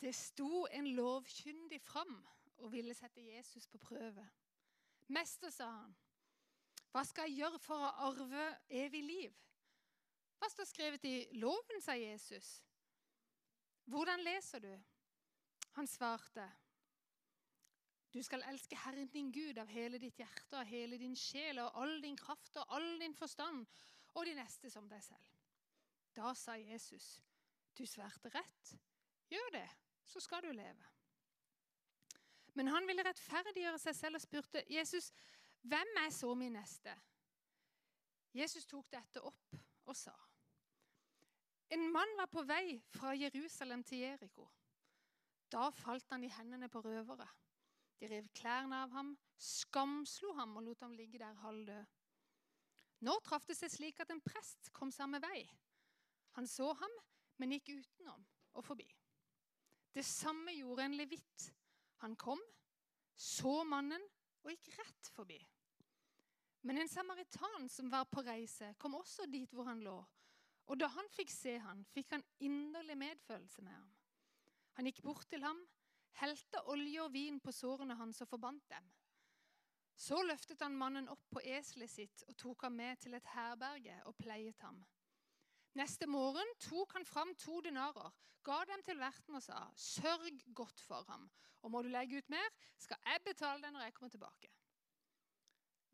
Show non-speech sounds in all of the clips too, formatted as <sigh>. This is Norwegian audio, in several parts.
Det sto en lovkyndig fram og ville sette Jesus på prøve. Mester, sa han, hva skal jeg gjøre for å arve evig liv? Hva står skrevet i loven, sa Jesus. Hvordan leser du? Han svarte, du skal elske Herren din Gud av hele ditt hjerte, av hele din sjel og all din kraft og all din forstand, og de neste som deg selv. Da sa Jesus, du svarte rett. Gjør det, så skal du leve. Men han ville rettferdiggjøre seg selv og spurte Jesus, hvem er så min neste? Jesus tok dette opp og sa, en mann var på vei fra Jerusalem til Jeriko. Da falt han i hendene på røvere. De rev klærne av ham, skamslo ham og lot ham ligge der halvdød. Nå traff det seg slik at en prest kom samme vei. Han så ham, men gikk utenom og forbi. Det samme gjorde en levitt. Han kom, så mannen og gikk rett forbi. Men en samaritan som var på reise, kom også dit hvor han lå. Og da han fikk se han, fikk han inderlig medfølelse med ham. Han gikk bort til ham, helte olje og vin på sårene hans og forbandt dem. Så løftet han mannen opp på eselet sitt og tok ham med til et herberge og pleiet ham. Neste morgen tok han fram to denarer, ga dem til verten og sa, 'Sørg godt for ham, og må du legge ut mer, skal jeg betale deg når jeg kommer tilbake.'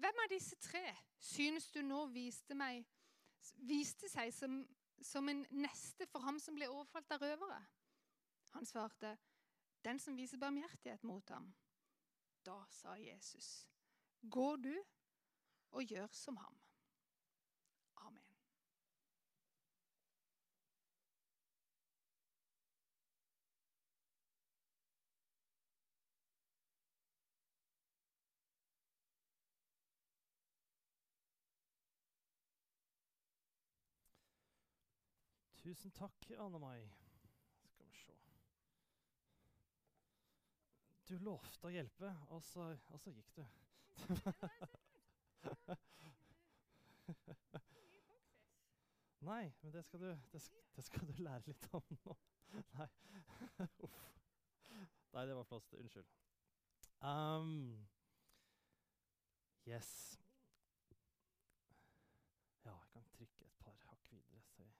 Hvem av disse tre synes du nå viste, meg, viste seg som, som en neste for ham som ble overfalt av røvere? Han svarte, 'Den som viser barmhjertighet mot ham.' Da sa Jesus, 'Gå du og gjør som ham.' Tusen takk, Anne Mai. Skal vi se Du lovte å hjelpe, og så, og så gikk du. <laughs> Nei, men det skal, du, det, det skal du lære litt om nå. <laughs> Nei. <laughs> Uff. Nei, det var flåst. Unnskyld. Um, yes. Ja, jeg kan trykke et par hakk videre, så jeg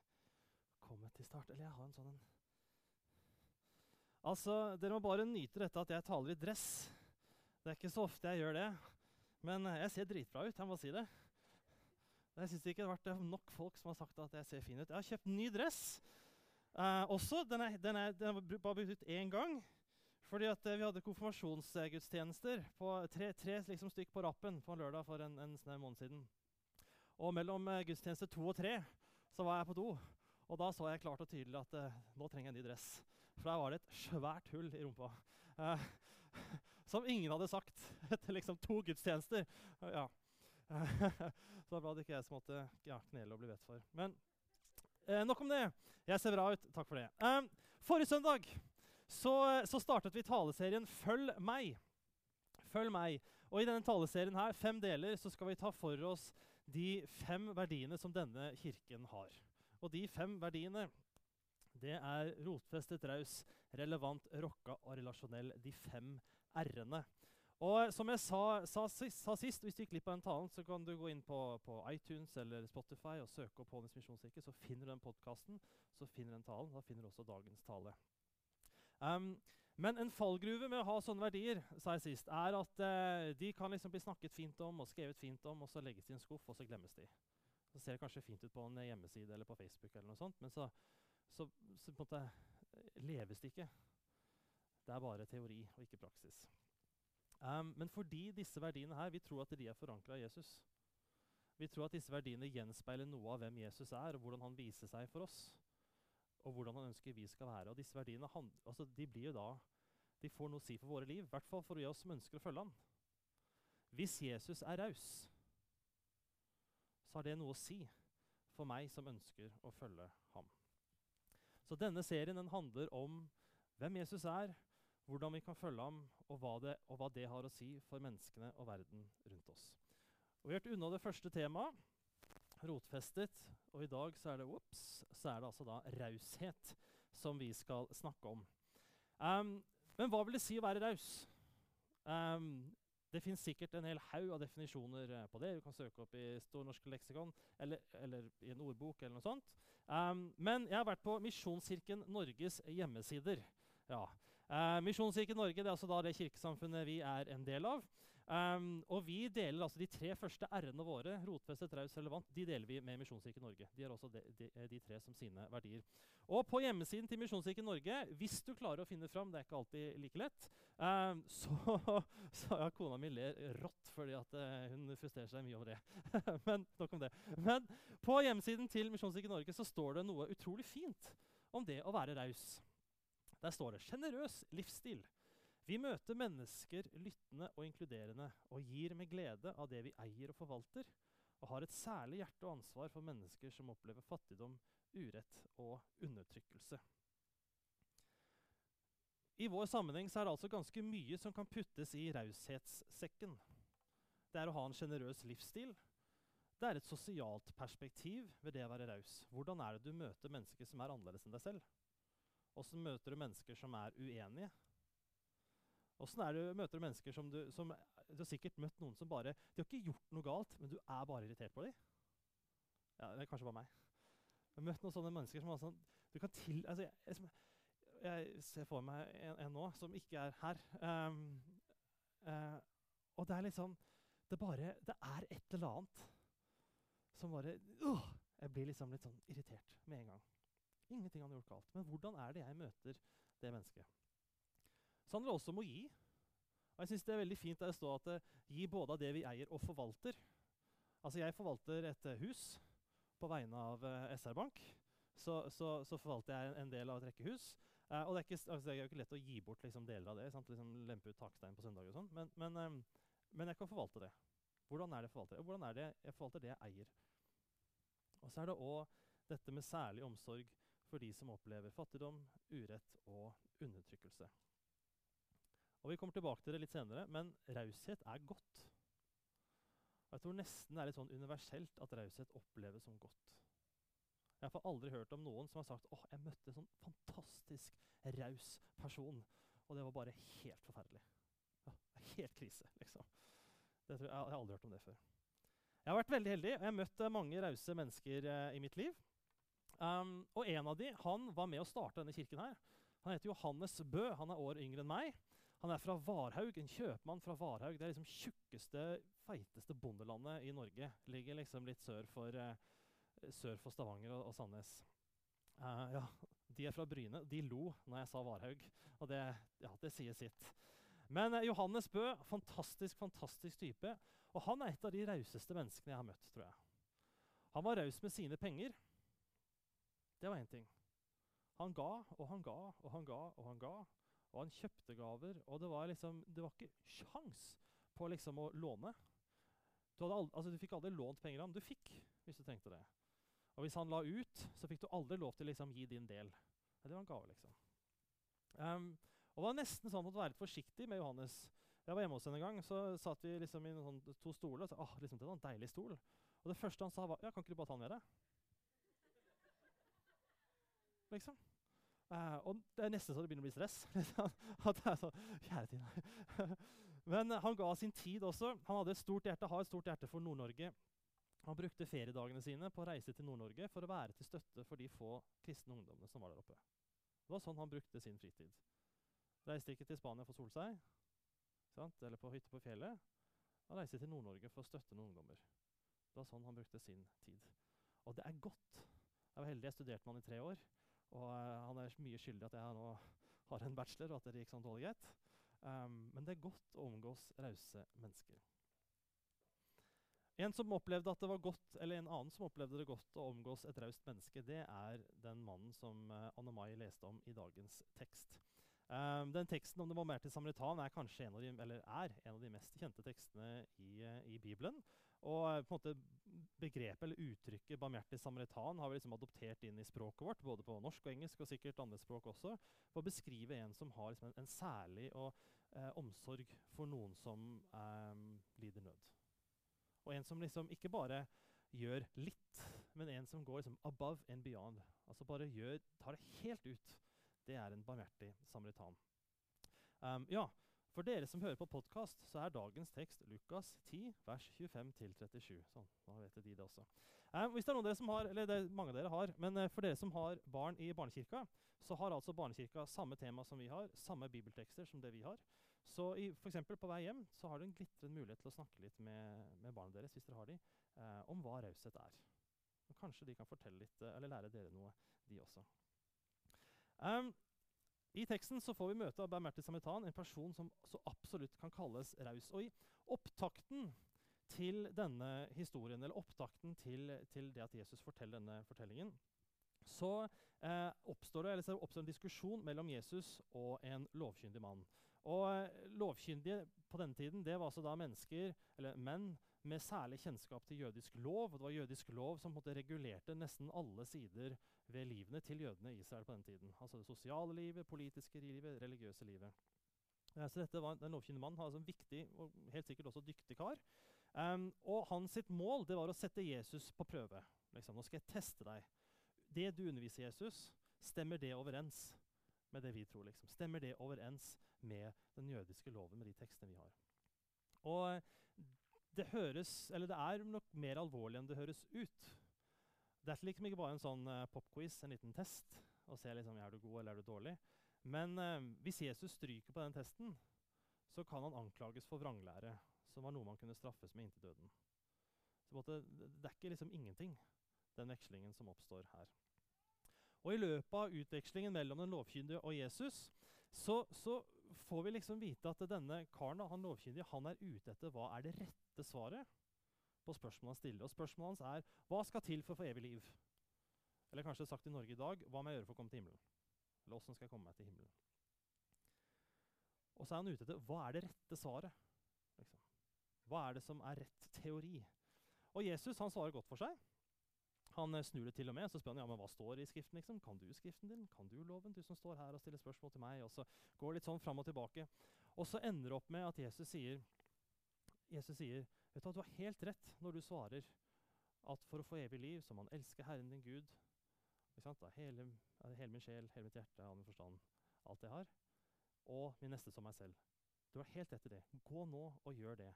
start. Eller jeg har en sånn en Altså, Dere må bare nyte dette at jeg taler i dress. Det er ikke så ofte jeg gjør det. Men jeg ser dritbra ut. jeg må si det. Jeg syns ikke det har vært nok folk som har sagt at jeg ser fin ut. Jeg har kjøpt ny dress. Eh, også, Den er, den er, den er bare brukt ut én gang. Fordi at eh, vi hadde konfirmasjonsgudstjenester på tre, tre liksom, stykk på rappen på en lørdag for en, en snau måned siden. Og mellom eh, gudstjeneste to og tre så var jeg på do. Og da så jeg klart og tydelig at uh, nå trenger jeg en ny dress. For der var det et svært hull i rumpa. Uh, <laughs> som ingen hadde sagt <laughs> etter liksom to gudstjenester. Uh, ja. <laughs> så da var det ikke jeg som måtte ja, knele og bli bedt for. Men nok om det. Jeg ser bra ut. Takk for det. Forrige søndag så, så startet vi taleserien Følg meg. Følg meg. Og I denne taleserien her, fem deler, så skal vi ta for oss de fem verdiene som denne kirken har. Og de fem verdiene det er rotfestet, raus, relevant, rocka og relasjonell. De fem r-ene. Og som jeg sa, sa, sist, sa, sist, hvis du gikk glipp av den talen, så kan du gå inn på, på iTunes eller Spotify og søke opp Hånes misjonskirke. Så finner du den podkasten, så finner du den talen. Da finner du også dagens tale. Um, men en fallgruve med å ha sånne verdier sa jeg sist, er at uh, de kan liksom bli snakket fint om og skrevet fint om, og så legges de i en skuff, og så glemmes de. Så ser det kanskje fint ut på en hjemmeside eller på Facebook, eller noe sånt, men så, så, så på en måte eh, leves det ikke. Det er bare teori og ikke praksis. Um, men fordi disse verdiene her, vi tror at de er forankra i Jesus. Vi tror at disse verdiene gjenspeiler noe av hvem Jesus er, og hvordan han viser seg for oss. Og hvordan han ønsker vi skal være. Og disse verdiene altså, de blir jo da, de får noe å si for våre liv. I hvert fall for oss som ønsker å følge ham. Hvis Jesus er raus, så har det noe å si for meg som ønsker å følge ham. Så denne serien den handler om hvem Jesus er, hvordan vi kan følge ham, og hva, det, og hva det har å si for menneskene og verden rundt oss. Og Vi har vært unna det første temaet, rotfestet. Og i dag så er det, whoops, så er det altså da raushet som vi skal snakke om. Um, men hva vil det si å være raus? Um, det fins sikkert en hel haug av definisjoner eh, på det. Du kan søke opp i Stornorsk leksikon eller, eller, i en ordbok. eller noe sånt. Um, men jeg har vært på Misjonskirken Norges hjemmesider. Ja. Uh, Misjonskirken Norge det er altså da det kirkesamfunnet vi er en del av. Um, og vi deler altså de tre første r-ene våre, rotfestet, raus, relevant, de deler vi med Misjonskirken Norge. De har også de, de, de, tre som sine verdier. Og på hjemmesiden til Misjonskirken Norge, hvis du klarer å finne fram, det er ikke alltid like lett, um, <laughs> så, så ja, kona mi ler rått fordi at uh, hun frustrerer seg mye over det. <laughs> Men nok om det. Men på hjemmesiden til Misjonskirken Norge så står det noe utrolig fint om det å være raus. Der står det 'sjenerøs livsstil'. Vi møter mennesker lyttende og inkluderende og gir med glede av det vi eier og forvalter, og har et særlig hjerte og ansvar for mennesker som opplever fattigdom, urett og undertrykkelse. I vår sammenheng er det altså ganske mye som kan puttes i raushetssekken. Det er å ha en sjenerøs livsstil. Det er et sosialt perspektiv ved det å være raus. Hvordan er det du møter mennesker som er annerledes enn deg selv? Åssen møter du mennesker som er uenige? Åssen er det møter du mennesker som du, som du har sikkert møtt noen som bare De har ikke gjort noe galt, men du er bare irritert på dem? Ja, det er kanskje bare meg. Jeg har møtt noen sånne mennesker som sånn, du kan til, altså, jeg, jeg, ser for meg en, en, nå som ikke er her. Um, uh, og det er liksom det, bare, det er et eller annet som bare uh, Jeg blir liksom litt sånn irritert med en gang. Ingenting han har gjort galt. Men hvordan er det jeg møter det mennesket? Så handler det også om å gi. Og jeg synes Det er veldig fint der det står at uh, gi både av det vi eier, og forvalter. Altså Jeg forvalter et uh, hus på vegne av uh, SR Bank. Så, så, så, forvalter jeg en, del av et rekkehus. Og det er, ikke, altså, det er, jo ikke lett å gi bort liksom, deler av det. Liksom Lempe ut takstein på søndag og sånn. Men, men, um, men, jeg kan forvalte det. Hvordan er det forvalter? Hvordan er det jeg forvalter det jeg eier? Og så er det òg dette med særlig omsorg for de som opplever fattigdom, urett og undertrykkelse. Og Vi kommer tilbake til det litt senere, men raushet er godt. Jeg tror nesten det er litt sånn universelt at raushet oppleves som godt. Jeg har aldri hørt om noen som har sagt åh, jeg møtte en sånn fantastisk raus person, og det var bare helt forferdelig. Ja, helt krise, liksom. Jeg, jeg, har aldri hørt om det før. Jeg har vært veldig heldig, og jeg har møtt mange rause mennesker eh, i mitt liv. Um, og en av de, han var med å starte denne kirken her. Han heter Johannes Bø. Han er år yngre enn meg. Han er fra Varhaug, en kjøpmann fra Varhaug. Det er liksom tjukkeste, feiteste bondelandet i Norge. Ligger liksom litt sør for, uh, sør for Stavanger og, og Sandnes. Uh, ja, de er fra Bryne. De lo når jeg sa Varhaug, og det, ja, det sier sitt. Men uh, Johannes Bø, fantastisk, fantastisk type. Og han er et av de rauseste menneskene jeg har møtt, tror jeg. Han var raus med sine penger. Det var én ting. Han ga og han ga og han ga og han ga. Og han kjøpte gaver, og det var liksom Det var ikke sjans på liksom å låne. Du, aldri, altså du fikk aldri lånt penger av ham. Du fikk hvis du trengte det. Og hvis han la ut, så fikk du aldri lov til å liksom, gi din del. Det var en gave, liksom. Um, og det var nesten sånn at være forsiktig med Johannes. Jeg var hjemme hos henne en gang, så satt vi liksom i sånn, to stoler og sa ah, liksom, det var en deilig stol. Og det første han sa, var ja, kan ikke du bare ta den med deg? Liksom. Uh, og det er nesten så det begynner å bli stress. <laughs> at det er så, kjære tid, <laughs> Men han ga sin tid også. Han hadde et stort hjerte, har et stort hjerte for Nord-Norge. Han brukte feriedagene sine på å reise til Nord-Norge for å være til støtte for de få kristne ungdommene som var der oppe. Det var sånn han brukte sin fritid. Reiste ikke til Spania for å sole seg, sant? eller på hytte på fjellet. Han reiste til Nord-Norge for å støtte noen ungdommer. Det var sånn han brukte sin tid. Og det er godt. Jeg var heldig, jeg studerte med han i tre år. Og uh, han er mye skyldig at jeg nå <laughs> har en bachelor, og at det gikk sånn dårlig greit. Um, men det er godt å omgås rause mennesker. En som opplevde at det var godt, eller en annen som opplevde det godt å omgås et raust menneske, det er den mannen som uh, Anne Mai leste om i dagens tekst. Um, den teksten om det var til samaritan er kanskje en av de, eller er en av de mest kjente tekstene i, uh, i Bibelen. Og uh, på en måte begrepet eller uttrykket 'barmhjertig samaritan' har vi liksom adoptert inn i språket vårt, både på norsk og engelsk og sikkert andre språk også, for å beskrive en som har liksom en, en, særlig og, eh, omsorg for noen som eh, lider nød. Og en som liksom ikke bare gjør litt, men en som går liksom above and beyond. Altså bare gjør, tar det helt ut. Det er en barmhjertig samaritan. Um, ja, For dere som hører på podkast, så er dagens tekst Lukas 10, vers 25-37. Sånn, da vet de det også. Um, hvis det er noen av dere som har, eller det er mange av dere har, men uh, for dere som har barn i barnekirka, så har altså barnekirka samme tema som vi har, samme bibeltekster som det vi har. Så i, for på vei hjem så har du en glitrende mulighet til å snakke litt med, med barna deres hvis dere har de, uh, om hva raushet er. Og kanskje de kan fortelle litt, uh, eller lære dere noe, de også. Um, i teksten så får vi møte av Bermerti Sametan, en person som så absolutt kan kalles raus. Og i opptakten til denne historien, eller opptakten til, til det at Jesus forteller denne fortellingen, så eh, oppstår det så oppstår en diskusjon mellom Jesus og en lovkyndig mann. Og eh, Lovkyndige på denne tiden det var altså da mennesker, eller menn med særlig kjennskap til jødisk lov. og Det var jødisk lov som måtte regulerte nesten alle sider ved livene til jødene i Israel på den tiden. Altså det sosiale livet, politiske livet, religiøse livet. Ja, så dette var, en, Den lovkyndige mannen var altså en viktig og helt sikkert også dyktig kar. Um, og hans sitt mål det var å sette Jesus på prøve. Liksom. Nå skal jeg teste deg. Det du underviser Jesus, stemmer det overens med det vi tror? Liksom? Stemmer det overens med den jødiske loven, med de tekstene vi har? Og det høres, eller det er nok mer alvorlig enn det høres ut. Det er liksom ikke bare en sånn uh, popquiz, en liten test, og se liksom, er du god eller er du dårlig. Men eh, hvis Jesus stryker på den testen, så kan han anklages for vranglære, som var noe man kunne straffes med inntil døden. Så måtte, Det er ikke liksom ingenting, den vekslingen som oppstår her. Og I løpet av utvekslingen mellom den lovkyndige og Jesus så, så får vi liksom vite at denne karen, han lovkyndige, han er ute etter hva er det rette svaret på spørsmålet han stiller. Og Spørsmålet hans er hva skal til for å få evig liv? Eller kanskje sagt i Norge i dag hva må jeg gjøre for å komme til himmelen? Eller åssen skal jeg komme meg til himmelen? Og så er han ute etter hva er det rette svaret. Liksom. Hva er det som er rett teori? Og Jesus han svarer godt for seg. Han eh, snur det til og med, så spør han ja, men hva står i Skriften. liksom? Kan du Skriften din? Kan du loven? Du som står her og stiller spørsmål til meg. Og så går det litt sånn fram og tilbake. Og så ender det opp med at Jesus sier, Jesus sier vet du hva, du har helt rett når du svarer at for å få evig liv så må man elske Herren din Gud da, hele, hele, min sjel, hele mitt hjerte, all min forstand, alt jeg har, og min neste som meg selv. Du har helt rett i det. Gå nå og gjør det.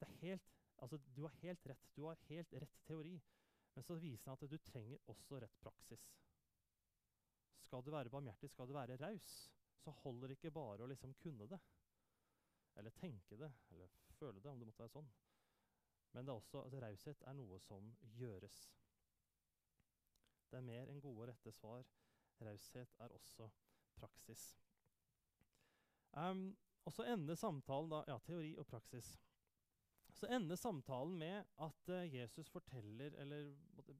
det helt, altså, du har helt rett. Du har helt rett teori. Men så viser det at du trenger også rett praksis. Skal du være barmhjertig, skal du være raus, så holder det ikke bare å liksom kunne det. Eller tenke det, eller føle det, om det måtte være sånn. Men det er også, altså, raushet er noe som gjøres. Det er mer enn gode og rette svar. Raushet er også praksis. Um, og så ender samtalen da Ja, teori og praksis. Så ender samtalen med at uh, Jesus forteller, eller,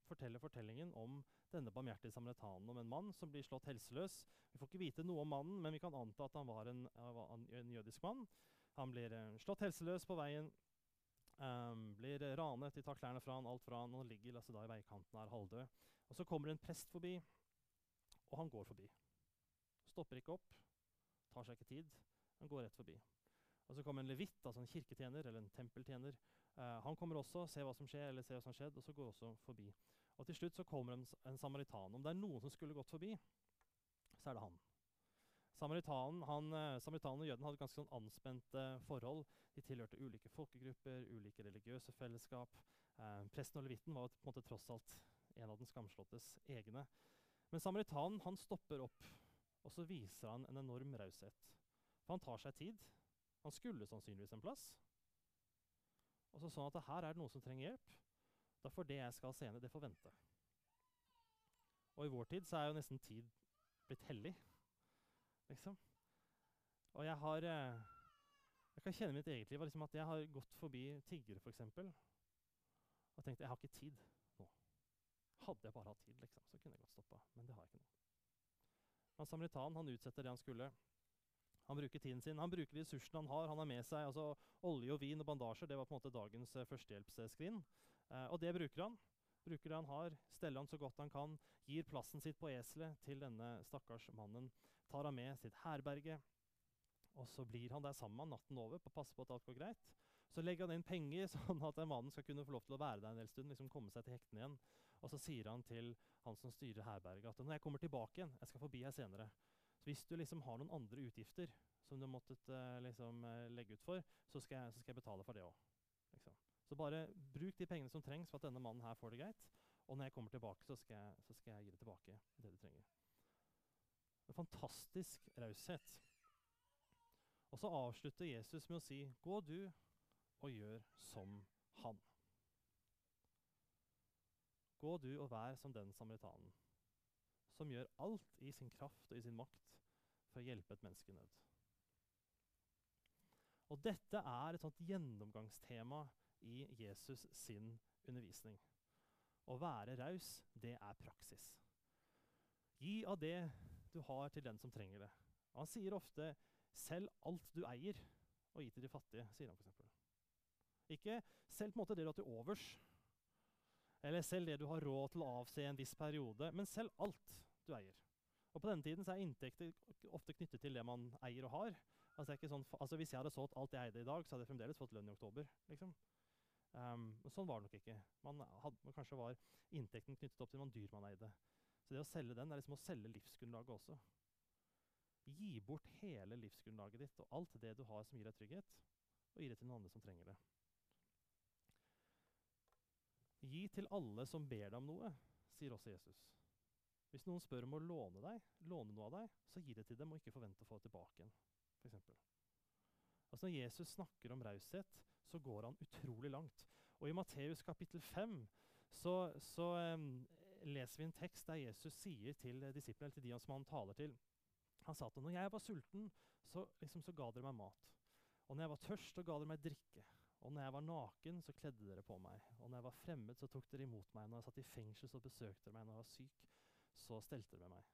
forteller, fortellingen om denne barmhjertige samaritanen om en mann som blir slått helseløs. Vi får ikke vite noe om mannen, men vi kan anta at han var en, en jødisk mann. Han blir uh, slått helseløs på veien, um, blir ranet, de tar klærne fra han, alt fra han, og han ligger altså, da i veikanten og er halvdød. Og Så kommer en prest forbi, og han går forbi. Stopper ikke opp, tar seg ikke tid, han går rett forbi. Og så kommer en levitt, altså en kirketjener eller en tempeltjener. Uh, han kommer også, ser hva som skjer, eller ser hva som skjedde, skjedd, og så går også forbi. Og Til slutt så kommer en, en samaritan. Om det er noen som skulle gått forbi, så er det han. Samaritanen, han, uh, samaritanen og jøden hadde ganske sånn anspente forhold. De tilhørte ulike folkegrupper, ulike religiøse fellesskap. Eh, presten og levitten var på en måte tross alt en av den skamslåttes egne. Men samaritanen han stopper opp, og så viser han en enorm raushet. For han tar seg tid. Han skulle sannsynligvis en plass. Og så sånn at her er det noen som trenger hjelp. Da får det jeg skal senere, det får vente. Og i vår tid så er jo nesten tid blitt hellig, liksom. Og jeg har eh, Jeg kan kjenne mitt eget liv liksom at jeg har gått forbi tiggere, f.eks. Og tenkt jeg har ikke tid nå. Hadde jeg bare hatt tid, liksom, så kunne jeg godt stoppa. Men det har jeg ikke nå. Men samaritan han utsetter det han skulle. Han bruker tiden sin. Han bruker ressursene han har. Han har med seg altså, olje og vin og bandasjer. Det var på en måte dagens uh, førstehjelpsskrin. Uh, og det bruker han. Bruker det han har, steller han så godt han kan, gir plassen sitt på eselet til denne stakkars mannen. Tar han med sitt herberge, og så blir han der sammen natten over på å passe på at alt går greit. Så legger han inn penger, <laughs> sånn at mannen skal kunne få lov til å være der en del stund, liksom komme seg til hektene igjen. Og så sier han til han som styrer herberget, at når jeg kommer tilbake igjen, jeg skal forbi her senere, så hvis du liksom har noen andre utgifter, som du måtte uh, liksom, uh, legge ut for, så skal, jeg, så skal jeg betale for det òg. Liksom. Så bare bruk de pengene som trengs for at denne mannen her får det greit. Og når jeg kommer tilbake, så skal jeg, så skal jeg gi det tilbake det du trenger. En fantastisk raushet. Og så avslutter Jesus med å si, 'Gå du og gjør som han'. Gå du og vær som den samaritanen, som gjør alt i sin kraft og i sin makt for å hjelpe et menneske i nød. Og dette er et sånt gjennomgangstema i Jesus sin undervisning. Å være raus, det er praksis. Gi av det du har, til den som trenger det. Og han sier ofte 'selg alt du eier, og gi til de fattige'. sier han eksempel. Ikke selg på en måte det du har til overs, eller selg det du har råd til å avse i en viss periode, men selg alt du eier. Og På denne tiden er inntekter ofte knyttet til det man eier og har. Altså, sånn, altså Hvis jeg hadde solgt alt jeg eide i dag, så hadde jeg fremdeles fått lønn i oktober. liksom. Um, sånn var det nok ikke. Man hadde, kanskje var inntekten knyttet opp til noen dyr man eide. Så det å selge den er liksom å selge livsgrunnlaget også. Gi bort hele livsgrunnlaget ditt og alt det du har som gir deg trygghet, og gi det til noen andre som trenger det. Gi til alle som ber deg om noe, sier også Jesus. Hvis noen spør om å låne deg, låne noe av deg, så gi det til dem og ikke forvente å få det tilbake igjen. For eksempel. altså når Jesus snakker om raushet, så går han utrolig langt. Og I Matteus kapittel 5 så, så um, leser vi en tekst der Jesus sier til disiplene, til de som han taler til Han sa at når jeg var sulten, så, liksom, så ga dere meg mat. Og når jeg var tørst, så ga dere meg drikke. Og når jeg var naken, så kledde dere på meg. Og når jeg var fremmed, så tok dere imot meg. Når jeg satt i fengsel, så besøkte dere meg. Når jeg var syk, så stelte dere med meg.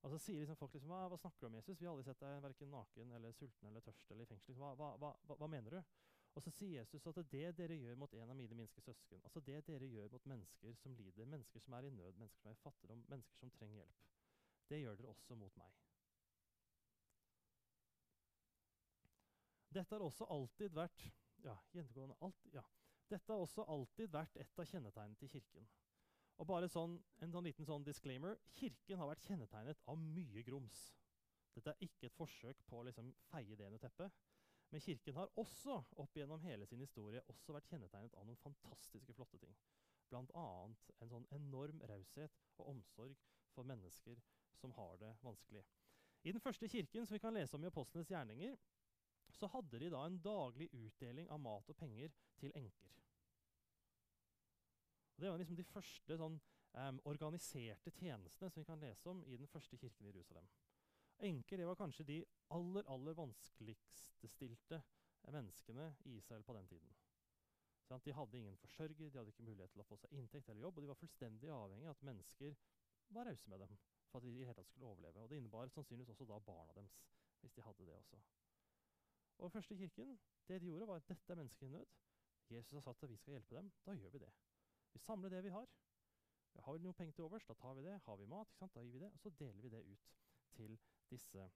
Og så sier liksom folk liksom, hva, hva snakker du om, Jesus? Vi har aldri sett deg verken naken eller sulten eller tørst eller i fengsel. Hva, hva, hva, hva mener du? Og så sier Jesus at det dere gjør mot en av mine minste søsken, altså det dere gjør mot mennesker som lider, mennesker som er i nød, mennesker som er i fattigdom, mennesker som trenger hjelp, det gjør dere også mot meg. Dette har også alltid vært ja, alt, ja. Dette har også alltid vært et av kjennetegnene til Kirken. Og bare sånn, en sånn liten sånn disclaimer Kirken har vært kjennetegnet av mye grums. Dette er ikke et forsøk på å liksom feie det under teppet. Men Kirken har også opp gjennom hele sin historie også vært kjennetegnet av noen fantastiske flotte ting. Bl.a. en sånn enorm raushet og omsorg for mennesker som har det vanskelig. I den første kirken som vi kan lese om i Apostlenes gjerninger, så hadde de da en daglig utdeling av mat og penger til enker. Og det var liksom de første sånn, um, organiserte tjenestene som vi kan lese om i den første kirken i Jerusalem. Enker det var kanskje de aller, aller vanskeligststilte menneskene i Israel på den tiden. Sånn, de hadde ingen forsørger, de hadde ikke mulighet til å få seg inntekt eller jobb, og de var fullstendig avhengig av at mennesker var rause med dem for at de i hele tatt skulle overleve. Og Det innebar sannsynligvis også da barna deres, hvis de hadde det også. Og den første kirken, det de gjorde, var at dette er mennesker i nød. Jesus har sagt at vi skal hjelpe dem. Da gjør vi det. Vi samler det vi har. Vi Har vi noe penger til overs, da tar vi det. Har vi mat, da gir vi det. Og så deler vi det ut til disse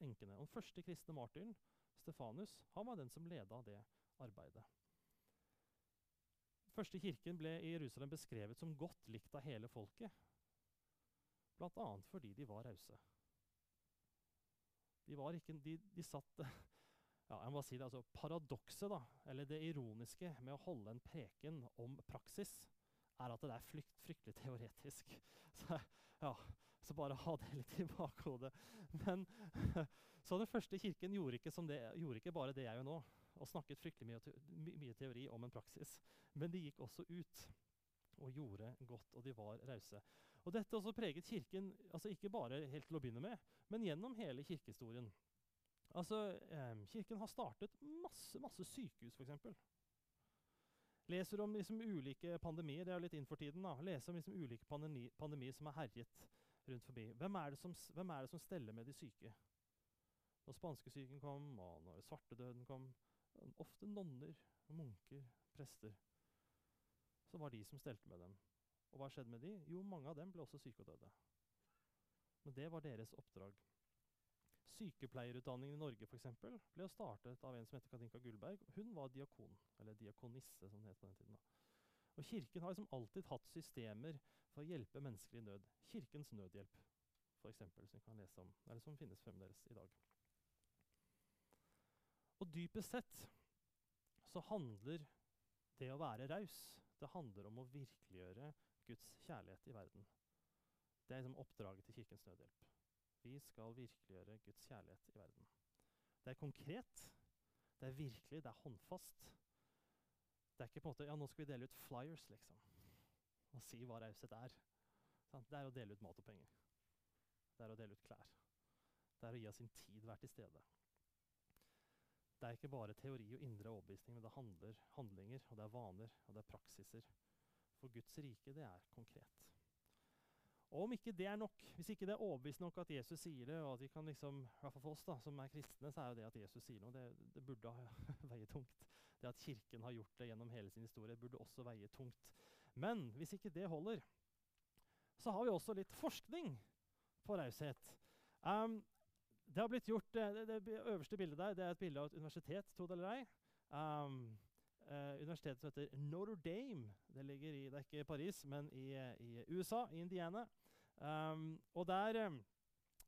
enkene. Og den første kristne martyren, Stefanus, han var den som leda det arbeidet. Den første kirken ble i Jerusalem beskrevet som godt likt av hele folket. Bl.a. fordi de var rause. De, var ikke, de, de satt <laughs> ja, jeg må si det, altså Paradokset, da, eller det ironiske med å holde en preken om praksis, er at det er frykt, fryktelig teoretisk. <laughs> Så, ja, så bare ha det litt i bakhodet. Men, <laughs> så den første kirken gjorde ikke, det, gjorde ikke, bare det jeg gjør nå, og snakket fryktelig mye, mye teori om en praksis. Men de gikk også ut og gjorde godt, og de var rause. Og Dette også preget Kirken altså ikke bare helt til å begynne med, men gjennom hele kirkehistorien. Altså, eh, Kirken har startet masse, masse sykehus, f.eks. Leser om liksom, ulike pandemier. Det er jo litt inn for tiden. da. Leser om liksom, ulike pandemi, pandemier som er herjet rundt forbi. Hvem er, som, hvem er, det som, steller med de syke? Når spanskesyken kom, og når svartedøden kom Ofte nonner, munker, prester. Så var de som stelte med dem. Og hva skjedde med de? Jo, mange av dem ble også syke og døde. Men det var deres oppdrag. Sykepleierutdanningen i Norge for eksempel, ble startet av en som heter Katinka Gullberg. Hun var diakon, eller diakonisse, som det het på den tiden. da. Og Kirken har liksom alltid hatt systemer for å hjelpe mennesker i nød. Kirkens Nødhjelp, eksempel, som, kan lese om, eller som finnes fremdeles i dag. Og dypest sett så handler det å være raus det handler om å virkeliggjøre Guds kjærlighet i verden. Det er liksom oppdraget til Kirkens Nødhjelp. Vi skal virkeliggjøre Guds kjærlighet i verden. Det er konkret, det er virkelig, det er håndfast. Det er ikke på en måte Ja, nå skal vi dele ut flyers, liksom. Og si hva raushet er. Det er å dele ut mat og penger. Det er å dele ut klær. Det er å gi av sin tid, være til stede. Det er ikke bare teori og indre overbevisning, men det handler handlinger, og det er vaner, og det er praksiser. For Guds rike, det er konkret. Og om ikke det er nok, hvis ikke det er overbevist nok at Jesus sier det, og at vi kan liksom, i hvert fall for oss da, som er kristne, så er jo det at Jesus sier noe, det, det burde <laughs> veie tungt. Det at Kirken har gjort det gjennom hele sin historie, burde også veie tungt. Men hvis ikke det holder, så har vi også litt forskning på raushet. Um, det har blitt gjort, det, det, øverste bildet der det er et bilde av et universitet, tro det eller ei. Um, uh, universitetet som heter Notre Dame. Det ligger i, det er ikke Paris, men i, i USA, i Indiana. Um, og der um,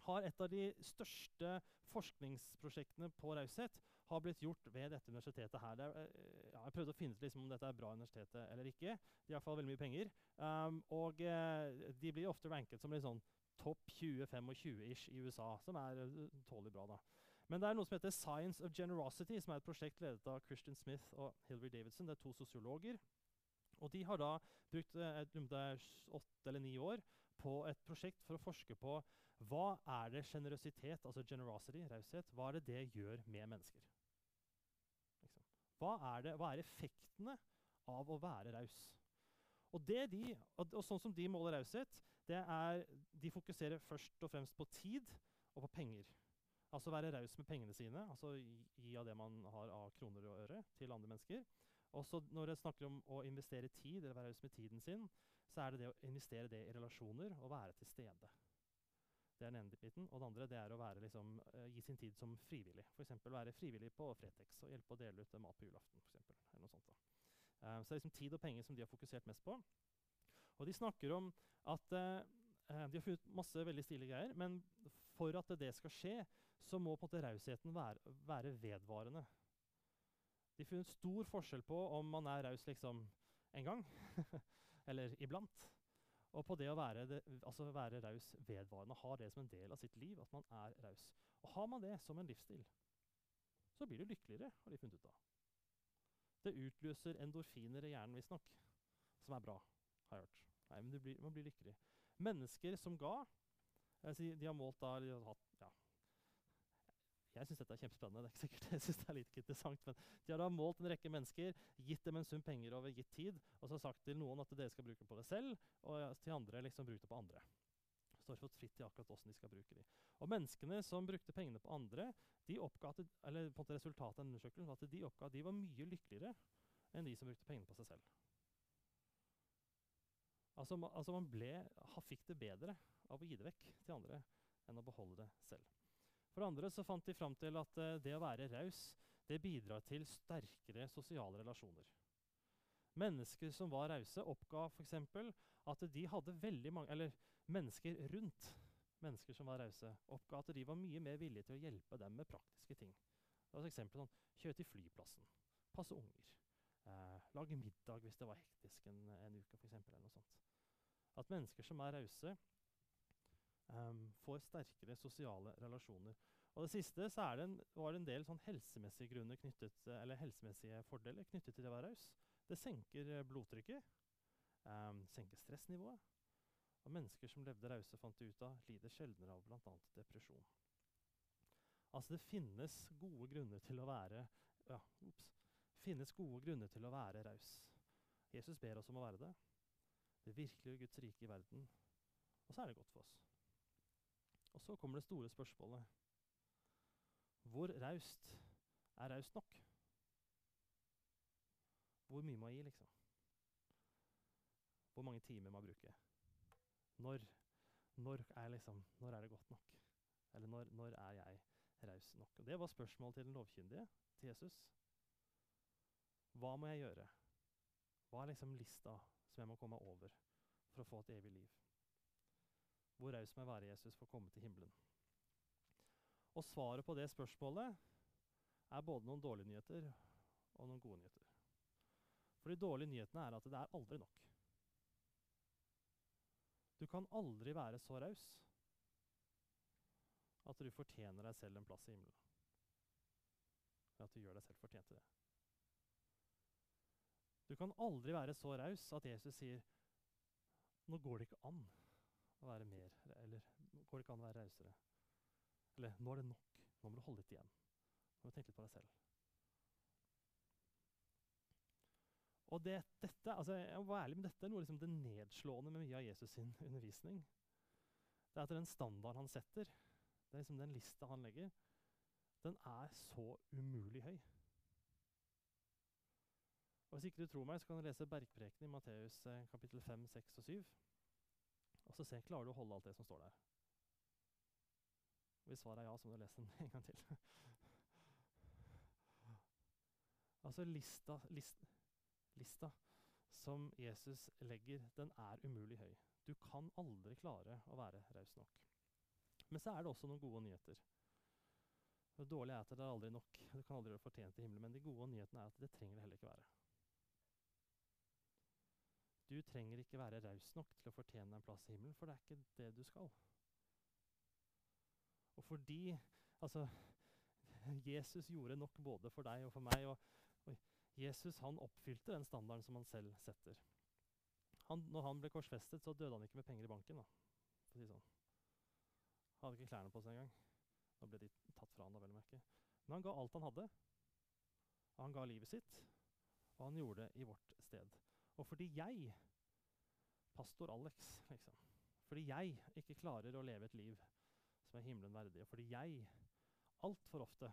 har et av de største forskningsprosjektene på raushet har blitt gjort ved dette universitetet her. Er, uh, ja, jeg prøvde å finne ut liksom, om dette er bra universitet eller ikke. De har iallfall veldig mye penger. Um, og uh, de blir ofte ranket som litt sånn topp 20-25-ish i USA, som er uh, tålelig bra. da. Men det er noe som heter Science of Generosity, som er et prosjekt ledet av Christian Smith og Hilary Davidson. Det er to sosiologer. Og de har da brukt eh, åtte eller ni år på et prosjekt for å forske på hva er det generøsitet, altså generosity, raushet, hva er det det gjør med mennesker? Hva, er det, hva er effektene av å være raus? Og, det de, og, og sånn som de måler raushet, det er De fokuserer først og fremst på tid og på penger. Altså være raus med pengene sine, altså gi av det man har av kroner og øre, til andre mennesker. Også når jeg snakker om å investere tid, eller være raus med tiden sin, så er det det å investere det i relasjoner og være til stede. Det er den ene biten. Og det andre det er å være, liksom, uh, gi sin tid som frivillig. F.eks. være frivillig på Fretex og hjelpe å dele ut mat på julaften. For eksempel, eller noe sånt da. Uh, så det er liksom tid og penger som de har fokusert mest på. Og de snakker om at uh, de har funnet masse veldig stilige greier, men for at det skal skje, så må på en måte rausheten være, være, vedvarende. De har funnet stor forskjell på om man er raus liksom en gang <laughs> eller iblant. Og på det å være, altså være raus vedvarende, ha det som en del av sitt liv, at man er raus. Og har man det som en livsstil, så blir du lykkeligere, har de funnet ut av. Det utløser endorfiner i hjernen, visstnok, som er bra, har jeg hørt. Nei, men blir, man blir lykkelig. Mennesker som ga De har målt da de har hatt. Jeg syns dette er kjempespennende. det er ikke sikkert <laughs> jeg synes det er litt interessant, men De har da målt en rekke mennesker, gitt dem en sum penger over gitt tid, og så sagt til noen at dere skal bruke på det selv, og til andre liksom bruk det på andre. Står fått fritt til akkurat hvordan de skal bruke de. Og Menneskene som brukte pengene på andre, de oppga at, eller på en måte resultatet av undersøkelsen var at de oppga at de var mye lykkeligere enn de som brukte pengene på seg selv. Altså, altså man ble, fikk det bedre av å gi det vekk til andre enn å beholde det selv. For det andre så fant de fram til at uh, det å være raus det bidrar til sterkere sosiale relasjoner. Mennesker som var rause, oppga f.eks. at de hadde veldig mange Eller mennesker rundt mennesker som var rause, oppga at de var mye mer villige til å hjelpe dem med praktiske ting. Det var eksempel sånn, Kjøre til flyplassen, passe unger, eh, lage middag hvis det var hektisk en, en uke, for eksempel, eller noe sånt. At mennesker som er rause, um, får sterkere sosiale relasjoner. Og det siste det en, var det en del sånn helsemessige grunner knyttet, eller helsemessige fordeler knyttet til å være raus. Det senker eh, blodtrykket, um, senker stressnivået. Og mennesker som levde rause, fant ut av, lider sjeldnere av bl.a. depresjon. Altså det finnes gode grunner til å være ja, ups, finnes gode grunner til å være raus. Jesus ber oss om å være det. Det virkelige Guds rike i verden. Og så er det godt for oss. Og så kommer det store spørsmålet. Hvor raust er raust nok? Hvor mye må jeg gi, liksom? Hvor mange timer må jeg bruke? Når, når, er, liksom, når er det godt nok? Eller når, når er jeg raus nok? Og Det var spørsmålet til den lovkyndige, til Jesus. Hva må jeg gjøre? Hva er liksom lista som jeg må komme over for å få et evig liv. Hvor raus må jeg være, Jesus, for å komme til himmelen? Og svaret på det spørsmålet er både noen dårlige nyheter og noen gode nyheter. For de dårlige nyhetene er at det er aldri nok. Du kan aldri være så raus at du fortjener deg selv en plass i himmelen. Eller at du gjør deg selv fortjent til det. Du kan aldri være så raus at Jesus sier nå går det ikke an å være mer, eller går det ikke an å være rausere. Eller nå er det nok. Nå må du holde litt igjen. Nå må du tenke litt på deg selv. Og det, dette, altså jeg må være ærlig, men dette er noe liksom det nedslående med mye av Jesus sin <laughs> undervisning. Det er at den standarden han setter, det er liksom den lista han legger, den er så umulig høy. Og Hvis ikke du tror meg, så kan du lese Bergprekenen i Matteus eh, kapittel 5, 6 og 7. Og så se, klarer du å holde alt det som står der. Hvis svaret er ja, så må du lese den <laughs> en gang til. altså lista, list, lista som Jesus legger, den er umulig høy. Du kan aldri klare å være raus nok. Men så er det også noen gode nyheter. Det dårlige er at det er aldri nok. Du kan aldri gjøre fortjent i himmelen. Men de gode nyhetene er at det trenger det heller ikke være. Du trenger ikke være raus nok til å fortjene en plass i himmelen, for det er ikke det du skal. Og fordi Altså, Jesus gjorde nok både for deg og for meg. Og, og Jesus han oppfylte den standarden som han selv setter. Han, når han ble korsfestet, så døde han ikke med penger i banken. da, for å si sånn. Hadde ikke klærne på seg engang. Da ble de tatt fra han da, vel å merke. Men han ga alt han hadde. Han ga livet sitt, og han gjorde det i vårt sted. Og fordi jeg, pastor Alex, liksom, fordi jeg ikke klarer å leve et liv som er himmelen verdig, og fordi jeg altfor ofte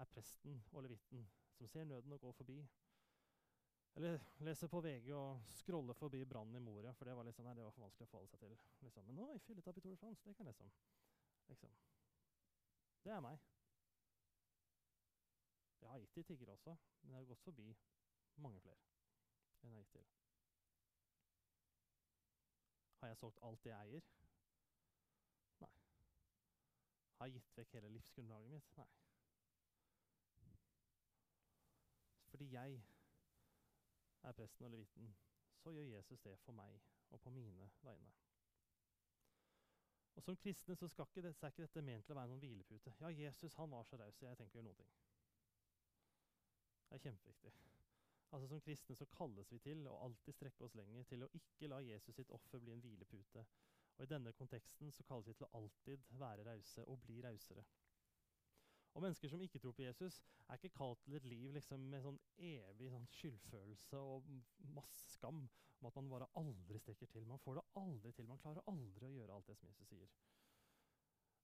er presten og levitten som ser nøden og går forbi, eller leser på VG og scroller forbi brannen i Moria, for det var, liksom, nei, det var for vanskelig å forholde seg til. Liksom. Men nå i fylletapp i Tour de France, det kan jeg lese om. Liksom. Det er meg. Jeg har gitt de tiggere også, men jeg har gått forbi mange flere enn jeg gitt til. Har jeg solgt alt det jeg eier? Nei. Har jeg gitt vekk hele livsgrunnlaget mitt? Nei. Fordi jeg er presten og leviten, så gjør Jesus det for meg og på mine vegne. Og Som kristne så, ikke det, så er ikke dette ment til å være noen hvilepute. Ja, Jesus han var så raus, så jeg tenker å gjøre noen ting. Det er kjempeviktig. Altså Som kristne så kalles vi til å alltid strekke oss lenger, til å ikke la Jesus sitt offer bli en hvilepute. Og I denne konteksten så kalles vi til å alltid være rause og bli rausere. Og Mennesker som ikke tror på Jesus, er ikke kalt til et liv liksom, med sånn evig sånn skyldfølelse og masse skam om at man bare aldri strekker til. Man får det aldri til. Man klarer aldri å gjøre alt det som Jesus sier.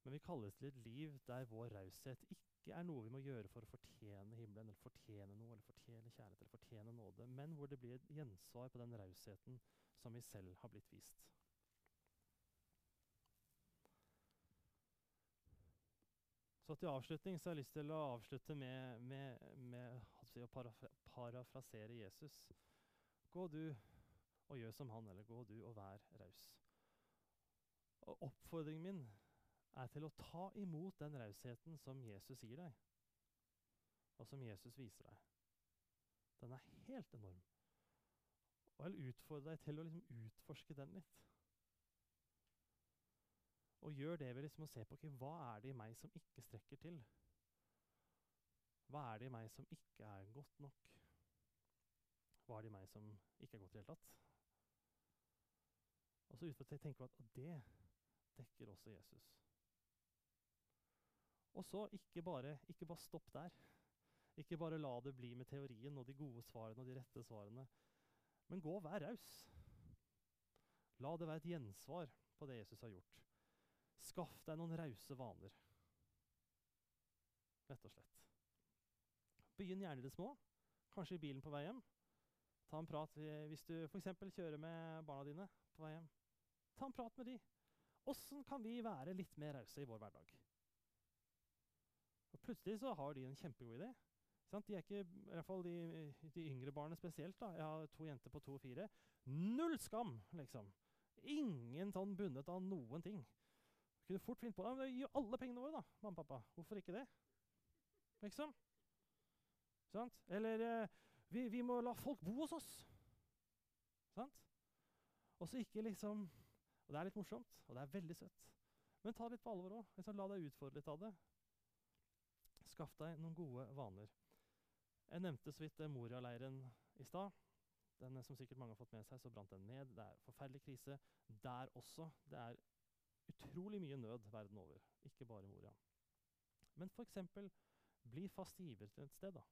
Men vi kalles til et liv der vår raushet ikke er noe vi må gjøre for å fortjene himmelen, eller fortjene noe, eller fortjene kjærlighet, eller fortjene nåde, men hvor det blir et gjensvar på den rausheten som vi selv har blitt vist. Så til avslutning så har jeg lyst til å avslutte med, med, med altså å parafra parafrasere Jesus. Gå du og gjør som han, eller gå du og vær raus. Og Oppfordringen min er til å ta imot den rausheten som Jesus gir deg, og som Jesus viser deg. Den er helt enorm. Og jeg vil utfordre deg til å liksom utforske den litt. Og gjør det ved liksom å se på okay, hva er det i meg som ikke strekker til. Hva er det i meg som ikke er godt nok? Hva er det i meg som ikke er godt i det hele tatt? Og så utfordrer jeg tenke på at det dekker også Jesus. Og så ikke bare, ikke bare stopp der. Ikke bare la det bli med teorien og de gode svarene og de rette svarene. Men gå og vær raus. La det være et gjensvar på det Jesus har gjort. Skaff deg noen rause vaner. Rett og slett. Begynn gjerne i det små. Kanskje i bilen på vei hjem. Ta en prat hvis du f.eks. kjører med barna dine på vei hjem. Ta en prat med de. Åssen kan vi være litt mer rause i vår hverdag? Og Plutselig så har de en kjempegod idé. Sant? De er ikke, i hvert fall de, de yngre barna spesielt. da. Jeg har to jenter på to og fire. Null skam, liksom. Ingen sånn bundet av noen ting. Kunne fort finne på det. Gi alle pengene våre, da, mamma og pappa. Hvorfor ikke det? Liksom. Sant? Eller eh, vi, vi må la folk bo hos oss. Sant? Og så ikke liksom Og det er litt morsomt, og det er veldig søtt. Men ta det litt på alvor òg. Liksom, la deg utfordre litt av det. Skaff deg noen gode vaner. Jeg nevnte så vidt eh, Moria-leiren i stad. Den eh, som sikkert mange har fått med seg, så brant den ned. Det er forferdelig krise der også. Det er utrolig mye nød verden over, ikke bare Moria. Men f.eks. bli fast giver til et sted, da.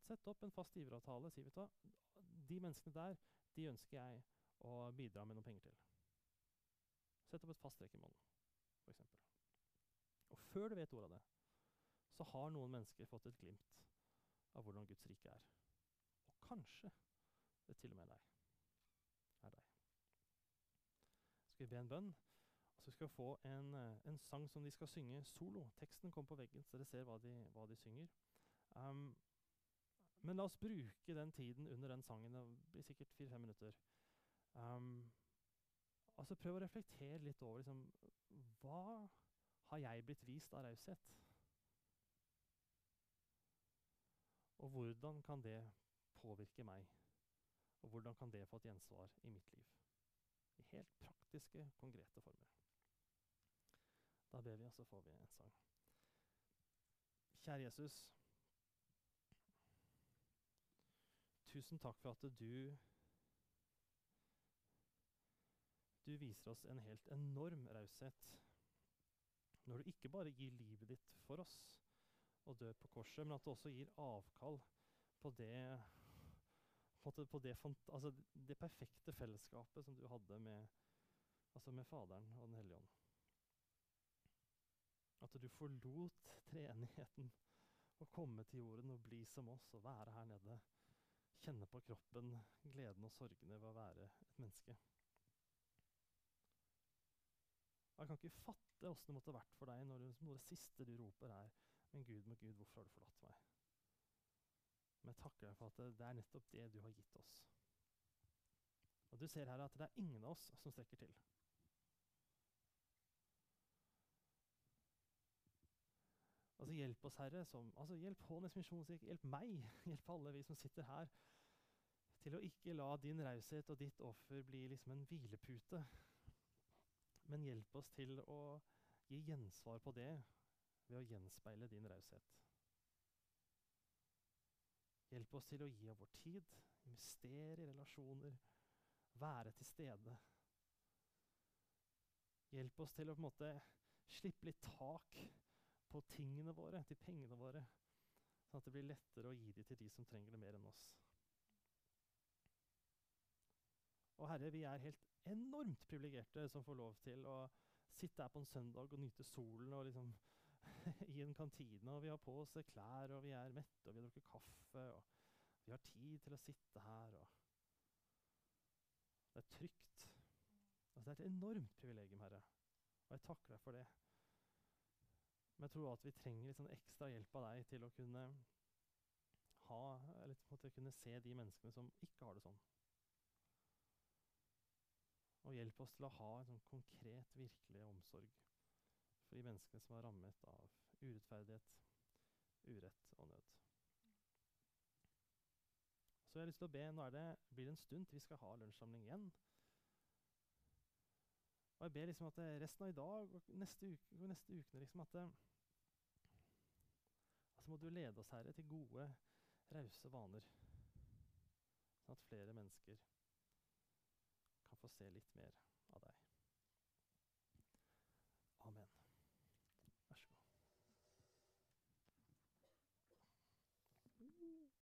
Sett opp en fast giveravtale. Si, vet du, de menneskene der de ønsker jeg å bidra med noen penger til. Sett opp et fast trekk i måneden, f.eks. Og før du vet ordet av det, så har noen mennesker fått et glimt av hvordan Guds rike er. Og kanskje det til og med deg. Er deg. Så Skal vi be en bønn? Og så skal vi få en, eh, en sang som de skal synge solo. Teksten kommer på veggen, så dere ser hva de, hva de synger. Um, men la oss bruke den tiden under den sangen. Det blir sikkert fire-fem minutter. Um, altså Prøv å reflektere litt over liksom, hva har jeg blitt vist av raushet? Og hvordan kan det påvirke meg? Og hvordan kan det få et gjensvar i mitt liv? I helt praktiske, konkrete former. Da ber vi, og så får vi en sang. Kjære Jesus. Tusen takk for at du Du viser oss en helt enorm raushet når du ikke bare gir livet ditt for oss og dør på korset, men at du også gir avkall på det, på det, altså det perfekte fellesskapet som du hadde med, altså med Faderen og Den hellige ånd. At du forlot treenigheten og komme til jorden og bli som oss og være her nede. Kjenne på kroppen gleden og sorgene ved å være et menneske. Jeg kan ikke fatte åssen det måtte vært for deg når det, når det siste du roper, er Men Gud, men Gud, hvorfor har du forlatt meg? Men jeg takker deg for at det, det er nettopp det du har gitt oss. Og du ser her at det er ingen av oss som strekker til. Altså Hjelp oss, Herre. Som, altså hjelp Hånes misjonskirke, hjelp meg, <laughs> hjelp alle vi som sitter her, til å ikke la din raushet og ditt offer bli liksom en hvilepute. Men hjelp oss til å gi gjensvar på det ved å gjenspeile din raushet. Hjelp oss til å gi av vår tid, investere i relasjoner, være til stede. Hjelp oss til å på en måte slippe litt tak på tingene våre, til pengene våre, sånn at det blir lettere å gi dem til de som trenger det mer enn oss. Og Herre, vi er helt enormt privilegerte som får lov til å sitte her på en søndag og nyte solen og liksom <laughs> i en kantine. Og vi har på oss klær, og vi er mette, og vi har drukket kaffe. og Vi har tid til å sitte her. og Det er trygt. Altså, det er et enormt privilegium, Herre. Og jeg takker deg for det. Men jeg tror at vi trenger litt sånn ekstra hjelp av deg til å kunne ha, eller på en måte kunne se de menneskene som ikke har det sånn. Og hjelp oss til å ha en sånn konkret, virkelig omsorg for de menneskene som er rammet av urettferdighet, urett og nød. Så jeg har lyst til å be, Nå det, blir det en stund til vi skal ha lunsjsamling igjen. Og jeg ber liksom at resten av i dag og neste, uke, og neste ukene liksom at altså må du lede oss, Herre, til gode, rause vaner. Sånn at flere mennesker få se litt mer